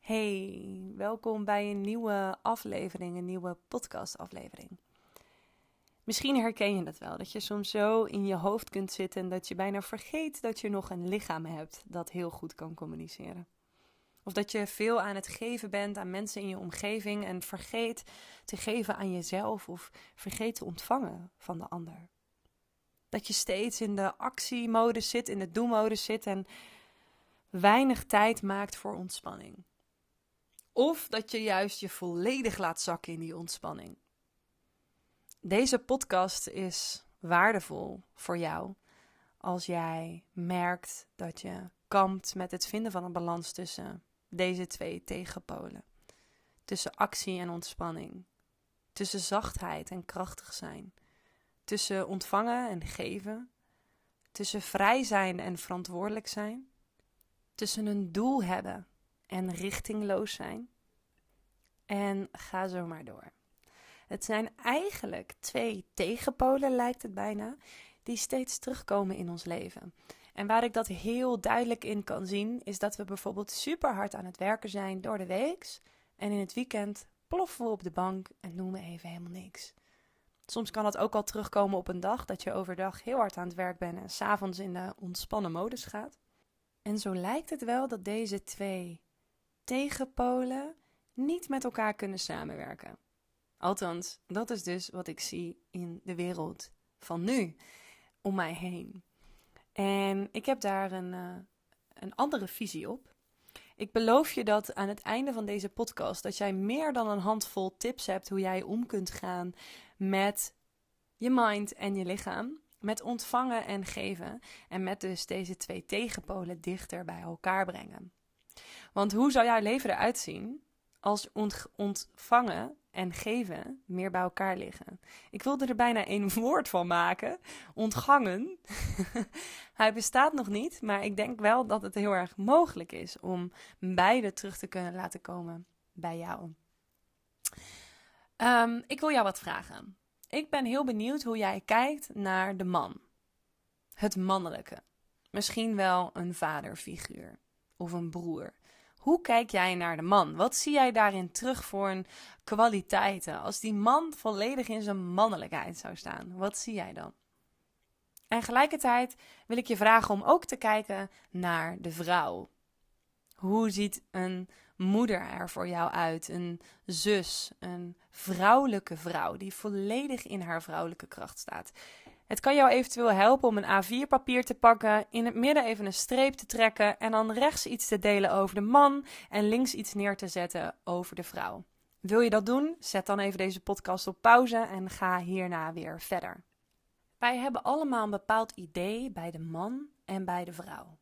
Hey, welkom bij een nieuwe aflevering, een nieuwe podcastaflevering. Misschien herken je dat wel, dat je soms zo in je hoofd kunt zitten en dat je bijna vergeet dat je nog een lichaam hebt dat heel goed kan communiceren. Of dat je veel aan het geven bent aan mensen in je omgeving en vergeet te geven aan jezelf of vergeet te ontvangen van de ander. Dat je steeds in de actiemodus zit, in de doelmodus zit en weinig tijd maakt voor ontspanning. Of dat je juist je volledig laat zakken in die ontspanning. Deze podcast is waardevol voor jou als jij merkt dat je kampt met het vinden van een balans tussen deze twee tegenpolen. Tussen actie en ontspanning. Tussen zachtheid en krachtig zijn. Tussen ontvangen en geven. Tussen vrij zijn en verantwoordelijk zijn. Tussen een doel hebben en richtingloos zijn. En ga zo maar door. Het zijn eigenlijk twee tegenpolen, lijkt het bijna, die steeds terugkomen in ons leven. En waar ik dat heel duidelijk in kan zien, is dat we bijvoorbeeld super hard aan het werken zijn door de week. En in het weekend ploffen we op de bank en doen we even helemaal niks. Soms kan dat ook al terugkomen op een dag dat je overdag heel hard aan het werk bent en s'avonds in de ontspannen modus gaat. En zo lijkt het wel dat deze twee tegenpolen niet met elkaar kunnen samenwerken. Althans, dat is dus wat ik zie in de wereld van nu om mij heen. En ik heb daar een, uh, een andere visie op. Ik beloof je dat aan het einde van deze podcast dat jij meer dan een handvol tips hebt hoe jij om kunt gaan met je mind en je lichaam, met ontvangen en geven en met dus deze twee tegenpolen dichter bij elkaar brengen. Want hoe zou jouw leven eruit zien als ontvangen en geven meer bij elkaar liggen. Ik wilde er bijna één woord van maken. Ontgangen. Hij bestaat nog niet, maar ik denk wel dat het heel erg mogelijk is om beide terug te kunnen laten komen bij jou. Ehm, ik wil jou wat vragen. Ik ben heel benieuwd hoe jij kijkt naar de man. Het mannelijke. Misschien wel een vaderfiguur of een broer hoe kijk jij naar de man? Wat zie jij daarin terug voor een kwaliteiten? Als die man volledig in zijn mannelijkheid zou staan, wat zie jij dan? En gelijkertijd wil ik je vragen om ook te kijken naar de vrouw. Hoe ziet een moeder er voor jou uit? Een zus, een vrouwelijke vrouw die volledig in haar vrouwelijke kracht staat. Het kan jou eventueel helpen om een A4-papier te pakken, in het midden even een streep te trekken en dan rechts iets te delen over de man en links iets neer te zetten over de vrouw. Wil je dat doen? Zet dan even deze podcast op pauze en ga hierna weer verder. Wij hebben allemaal een bepaald idee bij de man en bij de vrouw.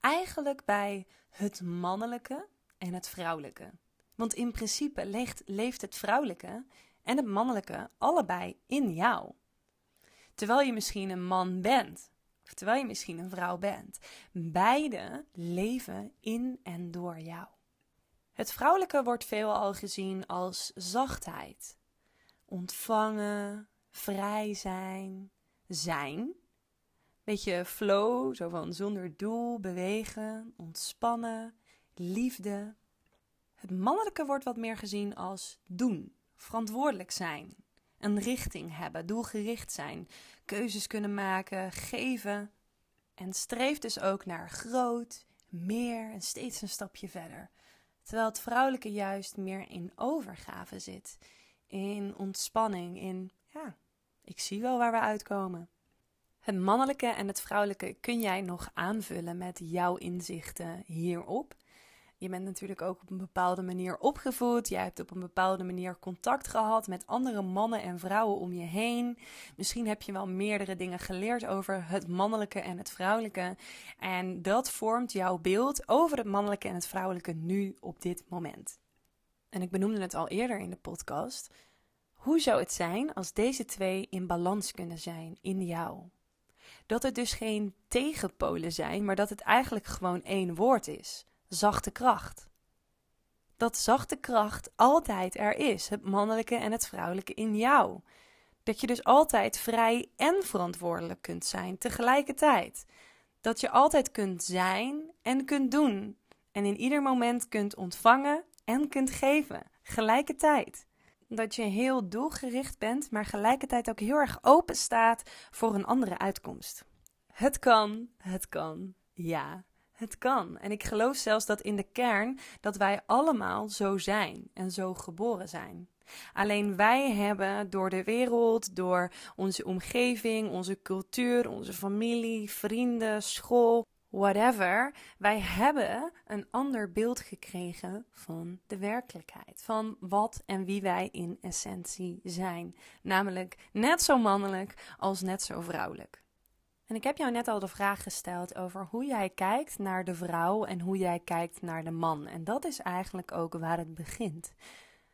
Eigenlijk bij het mannelijke en het vrouwelijke. Want in principe leeft, het vrouwelijke en het mannelijke allebei in jou. Terwijl je misschien een man bent. Of terwijl je misschien een vrouw bent. Beide leven in en door jou. Het vrouwelijke wordt veelal gezien als zachtheid. Ontvangen, vrij zijn, zijn. Beetje flow, zo van zonder doel, bewegen, ontspannen, liefde. Het mannelijke wordt wat meer gezien als doen, verantwoordelijk zijn, een richting hebben, doelgericht zijn, keuzes kunnen maken, geven. En streeft dus ook naar groot, meer en steeds een stapje verder. Terwijl het vrouwelijke juist meer in overgave zit, in ontspanning, in ja, ik zie wel waar we uitkomen. Het mannelijke en het vrouwelijke kun jij nog aanvullen met jouw inzichten hierop. Je bent natuurlijk ook op een bepaalde manier opgevoed. Jij hebt op een bepaalde manier contact gehad met andere mannen en vrouwen om je heen. Misschien heb je wel meerdere dingen geleerd over het mannelijke en het vrouwelijke. En dat vormt jouw beeld over het mannelijke en het vrouwelijke nu op dit moment. En ik benoemde het al eerder in de podcast. Hoe zou het zijn als deze twee in balans kunnen zijn in jou? Dat het dus geen tegenpolen zijn, maar dat het eigenlijk gewoon één woord is zachte kracht. Dat zachte kracht altijd er is, het mannelijke en het vrouwelijke in jou. Dat je dus altijd vrij en verantwoordelijk kunt zijn tegelijkertijd. Dat je altijd kunt zijn en kunt doen. En in ieder moment kunt ontvangen en kunt geven. Gelijkertijd. Dat je heel doelgericht bent, maar gelijkertijd ook heel erg open staat voor een andere uitkomst. Het kan, het kan, ja, het kan. En ik geloof zelfs dat in de kern dat wij allemaal zo zijn en zo geboren zijn. Alleen wij hebben door de wereld, door onze omgeving, onze cultuur, onze familie, vrienden, school, whatever, wij hebben een ander beeld gekregen van de werkelijkheid. Van wat en wie wij in essentie zijn. Namelijk net zo mannelijk als net zo vrouwelijk. En ik heb jou net al de vraag gesteld over hoe jij kijkt naar de vrouw en hoe jij kijkt naar de man. En dat is eigenlijk ook waar het begint.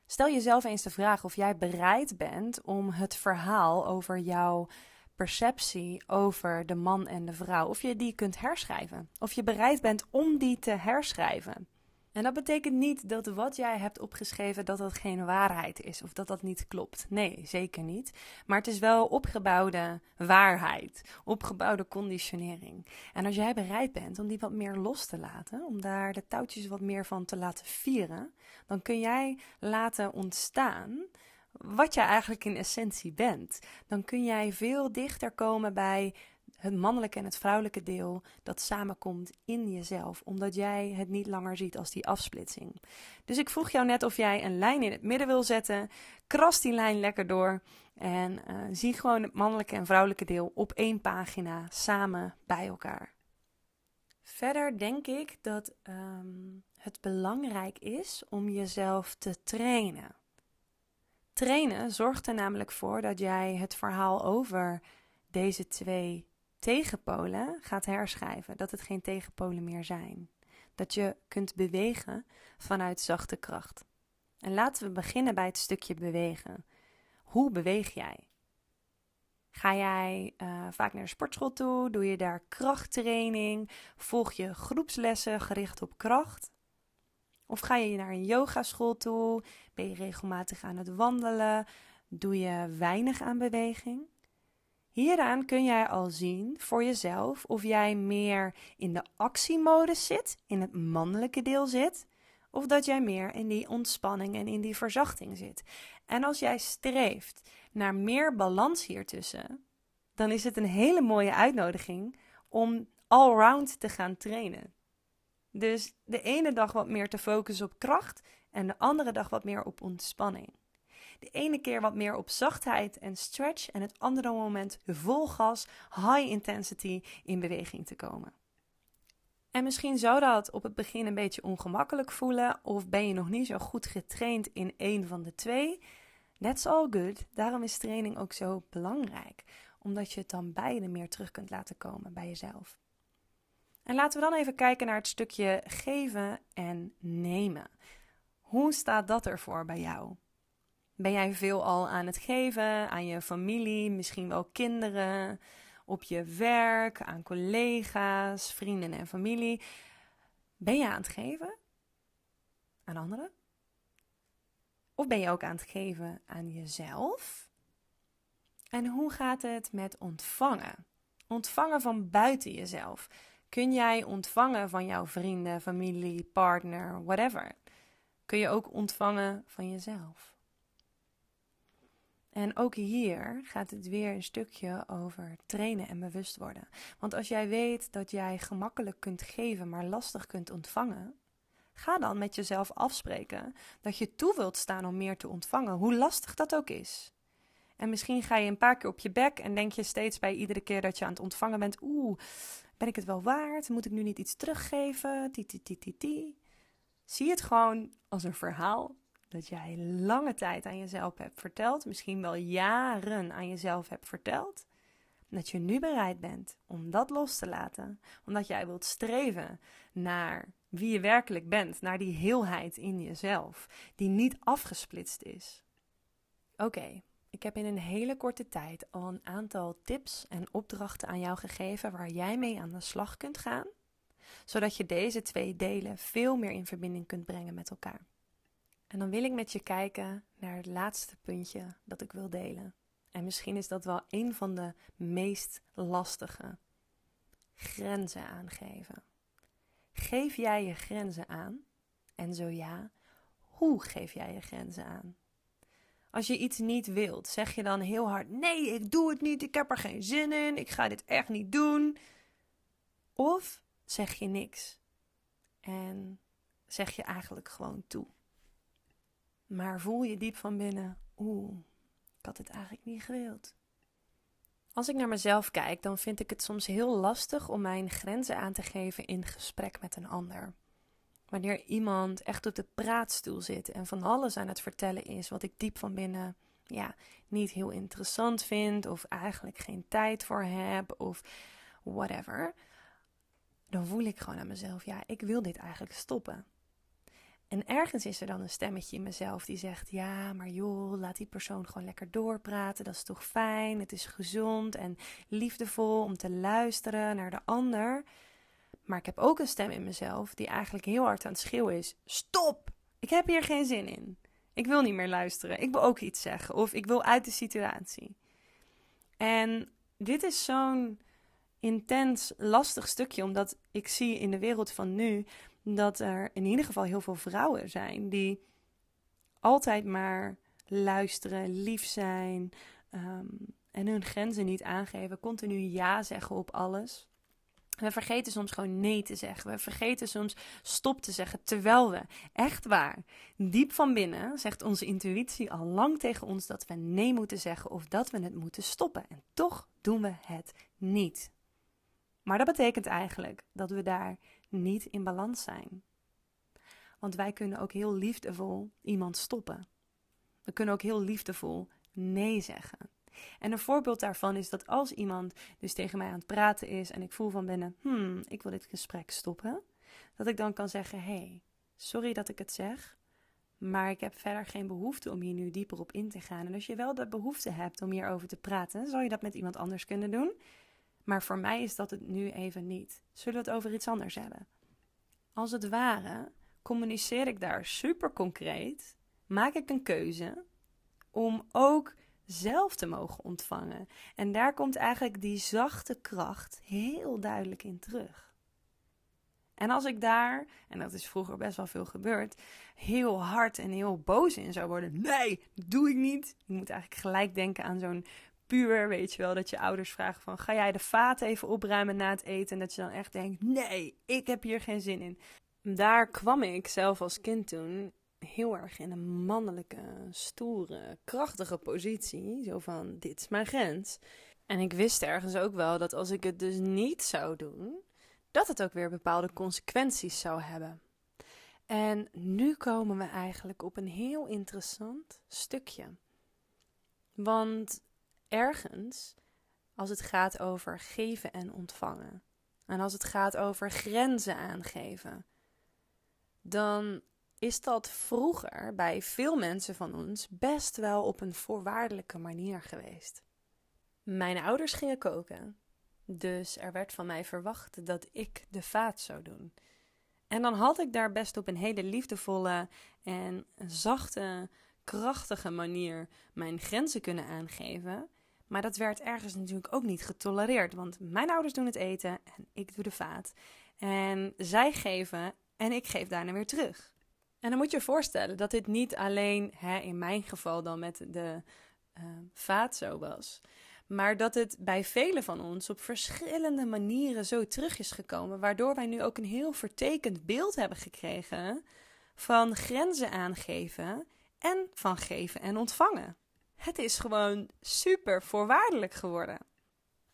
Stel jezelf eens de vraag of jij bereid bent om het verhaal over jouw perceptie over de man en de vrouw, of je die kunt herschrijven. Of je bereid bent om die te herschrijven. En dat betekent niet dat wat jij hebt opgeschreven dat dat geen waarheid is of dat dat niet klopt. Nee, zeker niet. Maar het is wel opgebouwde waarheid, opgebouwde conditionering. En als jij bereid bent om die wat meer los te laten, om daar de touwtjes wat meer van te laten vieren, dan kun jij laten ontstaan wat jij eigenlijk in essentie bent. Dan kun jij veel dichter komen bij het mannelijke en het vrouwelijke deel dat samenkomt in jezelf, omdat jij het niet langer ziet als die afsplitsing. Dus ik vroeg jou net of jij een lijn in het midden wil zetten. Kras die lijn lekker door en uh, zie gewoon het mannelijke en vrouwelijke deel op één pagina samen bij elkaar. Verder denk ik dat um, het belangrijk is om jezelf te trainen. Trainen zorgt er namelijk voor dat jij het verhaal over deze twee tegenpolen gaat herschrijven. Dat het geen tegenpolen meer zijn. Dat je kunt bewegen vanuit zachte kracht. En laten we beginnen bij het stukje bewegen. Hoe beweeg jij? Ga jij uh, vaak naar de sportschool toe? Doe je daar krachttraining? Volg je groepslessen gericht op kracht? Of ga je naar een yogaschool toe? Ben je regelmatig aan het wandelen? Doe je weinig aan beweging? Hieraan kun jij al zien voor jezelf of jij meer in de actiemodus zit, in het mannelijke deel zit, of dat jij meer in die ontspanning en in die verzachting zit. En als jij streeft naar meer balans hiertussen, dan is het een hele mooie uitnodiging om allround te gaan trainen. Dus de ene dag wat meer te focussen op kracht en de andere dag wat meer op ontspanning. De ene keer wat meer op zachtheid en stretch en het andere moment vol gas, high intensity in beweging te komen. En misschien zou dat op het begin een beetje ongemakkelijk voelen of ben je nog niet zo goed getraind in één van de twee. That's all good. Daarom is training ook zo belangrijk, omdat je het dan beide meer terug kunt laten komen bij jezelf. En laten we dan even kijken naar het stukje geven en nemen. Hoe staat dat ervoor bij jou? Ben jij veel al aan het geven aan je familie, misschien wel kinderen, op je werk, aan collega's, vrienden en familie? Ben je aan het geven aan anderen? Of ben je ook aan het geven aan jezelf? En hoe gaat het met ontvangen? Ontvangen van buiten jezelf. Kun jij ontvangen van jouw vrienden, familie, partner, whatever? Kun je ook ontvangen van jezelf? En ook hier gaat het weer een stukje over trainen en bewust worden. Want als jij weet dat jij gemakkelijk kunt geven, maar lastig kunt ontvangen, ga dan met jezelf afspreken dat je toe wilt staan om meer te ontvangen, hoe lastig dat ook is. En misschien ga je een paar keer op je bek en denk je steeds bij iedere keer dat je aan het ontvangen bent: oeh, ben ik het wel waard? Moet ik nu niet iets teruggeven? Ti, ti, ti. Zie het gewoon als een verhaal dat jij lange tijd aan jezelf hebt verteld, misschien wel jaren aan jezelf hebt verteld, dat je nu bereid bent om dat los te laten, omdat jij wilt streven naar wie je werkelijk bent, naar die heelheid in jezelf, die niet afgesplitst is. Oké, ik heb in een hele korte tijd al een aantal tips en opdrachten aan jou gegeven waar jij mee aan de slag kunt gaan, zodat je deze twee delen veel meer in verbinding kunt brengen met elkaar. En dan wil ik met je kijken naar het laatste puntje dat ik wil delen. En misschien is dat wel een van de meest lastige. grenzen aangeven. Geef jij je grenzen aan? En zo ja, hoe geef jij je grenzen aan? Als je iets niet wilt, zeg je dan heel hard: Nee, ik doe het niet, ik heb er geen zin in, ik ga dit echt niet doen. Of zeg je niks en zeg je eigenlijk gewoon toe. Maar voel je diep van binnen: Oeh, ik had het eigenlijk niet gewild. Als ik naar mezelf kijk, dan vind ik het soms heel lastig om mijn grenzen aan te geven in gesprek met een ander. Wanneer iemand echt op de praatstoel zit en van alles aan het vertellen is wat ik diep van binnen ja, niet heel interessant vind of eigenlijk geen tijd voor heb of whatever, dan voel ik gewoon aan mezelf, ja, ik wil dit eigenlijk stoppen. En ergens is er dan een stemmetje in mezelf die zegt: Ja, maar joh, laat die persoon gewoon lekker doorpraten. Dat is toch fijn? Het is gezond en liefdevol om te luisteren naar de ander. Maar ik heb ook een stem in mezelf die eigenlijk heel hard aan het schreeuwen is: Stop! Ik heb hier geen zin in. Ik wil niet meer luisteren. Ik wil ook iets zeggen. Of ik wil uit de situatie. En dit is zo'n intens lastig stukje, omdat ik zie in de wereld van nu dat er in ieder geval heel veel vrouwen zijn die altijd maar luisteren, lief zijn ehm, en hun grenzen niet aangeven, continu ja zeggen op alles. We vergeten soms gewoon nee te zeggen. We vergeten soms stop te zeggen. Terwijl we, echt waar, diep van binnen zegt onze intuïtie al lang tegen ons dat we nee moeten zeggen of dat we het moeten stoppen. En toch doen we het niet. Maar dat betekent eigenlijk dat we daar niet in balans zijn. Want wij kunnen ook heel liefdevol iemand stoppen. We kunnen ook heel liefdevol nee zeggen. En een voorbeeld daarvan is dat als iemand dus tegen mij aan het praten is en ik voel van binnen, hmm, ik wil dit gesprek stoppen, dat ik dan kan zeggen, hey, sorry dat ik het zeg, maar ik heb verder geen behoefte om hier nu dieper op in te gaan. En als je wel de behoefte hebt om hierover te praten, zou je dat met iemand anders kunnen doen. Maar voor mij is dat het nu even niet. Zullen we het over iets anders hebben? Als het ware communiceer ik daar super concreet, maak ik een keuze om ook zelf te mogen ontvangen. En daar komt eigenlijk die zachte kracht heel duidelijk in terug. En als ik daar, en dat is vroeger best wel veel gebeurd, heel hard en heel boos in zou worden. Nee, doe ik niet. Je moet eigenlijk gelijk denken aan zo'n puur, weet je wel, dat je ouders vragen van... ga jij de vaat even opruimen na het eten? En dat je dan echt denkt, nee, ik heb hier geen zin in. Daar kwam ik zelf als kind toen heel erg in een mannelijke, stoere, krachtige positie. Zo van, dit is mijn grens. En ik wist ergens ook wel dat als ik het dus niet zou doen... dat het ook weer bepaalde consequenties zou hebben. En nu komen we eigenlijk op een heel interessant stukje. Want ergens als het gaat over geven en ontvangen. En als het gaat over grenzen aangeven. Dan is dat vroeger bij veel mensen van ons best wel op een voorwaardelijke manier geweest. Mijn ouders gingen koken, dus er werd van mij verwacht dat ik de vaat zou doen. En dan had ik daar best op een hele liefdevolle en zachte, krachtige manier mijn grenzen kunnen aangeven. Maar dat werd ergens natuurlijk ook niet getolereerd. Want mijn ouders doen het eten en ik doe de vaat. En zij geven en ik geef daarna weer terug. En dan moet je je voorstellen dat dit niet alleen hè, in mijn geval dan met de uh, vaat zo was. Maar dat het bij velen van ons op verschillende manieren zo terug is gekomen. Waardoor wij nu ook een heel vertekend beeld hebben gekregen van grenzen aangeven en van geven en ontvangen. Het is gewoon super voorwaardelijk geworden.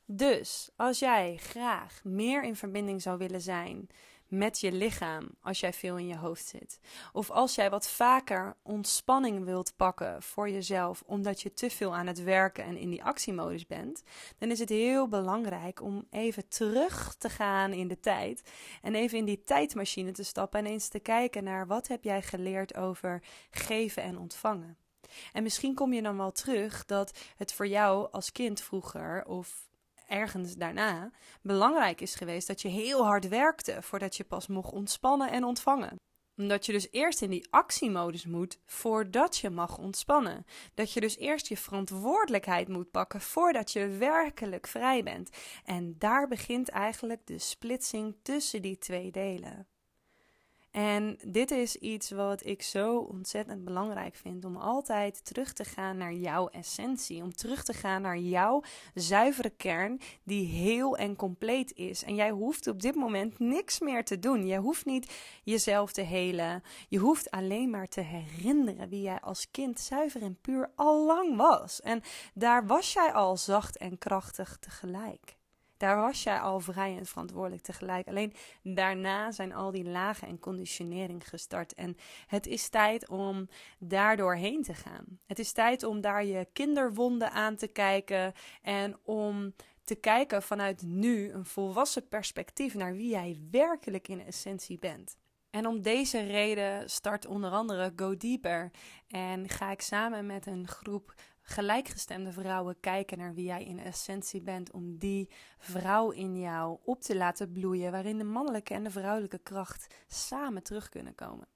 Dus als jij graag meer in verbinding zou willen zijn met je lichaam als jij veel in je hoofd zit, of als jij wat vaker ontspanning wilt pakken voor jezelf omdat je te veel aan het werken en in die actiemodus bent, dan is het heel belangrijk om even terug te gaan in de tijd en even in die tijdmachine te stappen en eens te kijken naar wat heb jij geleerd over geven en ontvangen. En misschien kom je dan wel terug dat het voor jou als kind vroeger of ergens daarna belangrijk is geweest dat je heel hard werkte voordat je pas mocht ontspannen en ontvangen. Omdat je dus eerst in die actiemodus moet voordat je mag ontspannen. Dat je dus eerst je verantwoordelijkheid moet pakken voordat je werkelijk vrij bent. En daar begint eigenlijk de splitsing tussen die twee delen. En dit is iets wat ik zo ontzettend belangrijk vind: om altijd terug te gaan naar jouw essentie. Om terug te gaan naar jouw zuivere kern, die heel en compleet is. En jij hoeft op dit moment niks meer te doen. Je hoeft niet jezelf te helen. Je hoeft alleen maar te herinneren wie jij als kind zuiver en puur al lang was. En daar was jij al zacht en krachtig tegelijk. Daar was jij al vrij en verantwoordelijk tegelijk. Alleen daarna zijn al die lagen en conditionering gestart. En het is tijd om daardoor heen te gaan. Het is tijd om daar je kinderwonden aan te kijken en om te kijken vanuit nu een volwassen perspectief naar wie jij werkelijk in essentie bent. En om deze reden start onder andere Go Deeper en ga ik samen met een groep gelijkgestemde vrouwen kijken naar wie jij in essentie bent, om die vrouw in jou op te laten bloeien, waarin de mannelijke en de vrouwelijke kracht samen terug kunnen komen.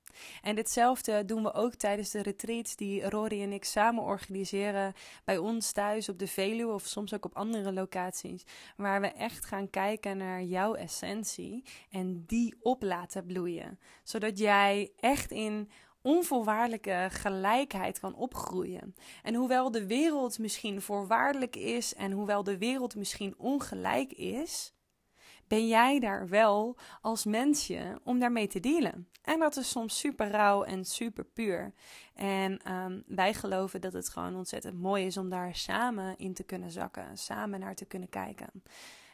En ditzelfde doen we ook tijdens de retreats die Rory en ik samen organiseren bij ons thuis op de Veluwe of soms ook op andere locaties, waar we echt gaan kijken naar jouw essentie en die op laten bloeien, zodat jij echt in onvoorwaardelijke gelijkheid kan opgroeien. En hoewel de wereld misschien voorwaardelijk is en hoewel de wereld misschien ongelijk is, ben jij daar wel als mensje om daarmee te dealen. En dat is soms super rauw en super puur. En ehm, wij geloven dat het gewoon ontzettend mooi is om daar samen in te kunnen zakken, samen naar te kunnen kijken.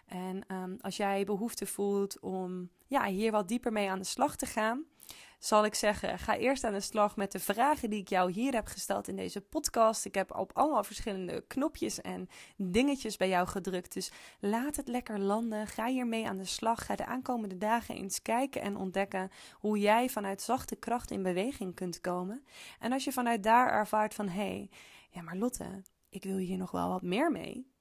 En ehm, als jij behoefte voelt om ja, hier wat dieper mee aan de slag te gaan, zal ik zeggen: ga eerst aan de slag met de vragen die ik jou hier heb gesteld in deze podcast. Ik heb op allemaal verschillende knopjes en dingetjes bij jou gedrukt. Dus laat het lekker landen. Ga hiermee aan de slag. Ga de aankomende dagen eens kijken en ontdekken hoe jij vanuit zachte kracht in beweging kunt komen. En als je vanuit daar ervaart van hé, hey, ja, maar Lotte, ik wil hier nog wel wat meer mee.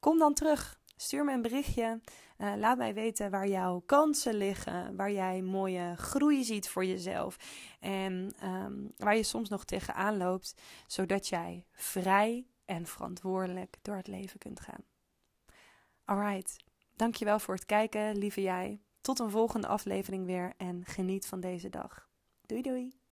Kom dan terug. Stuur me een berichtje. Uh, laat mij weten waar jouw kansen liggen, waar jij mooie groei ziet voor jezelf en um, waar je soms nog tegenaan loopt, zodat jij vrij en verantwoordelijk door het leven kunt gaan. Alright, dankjewel voor het kijken, lieve jij. Tot een volgende aflevering weer en geniet van deze dag. Doei doei!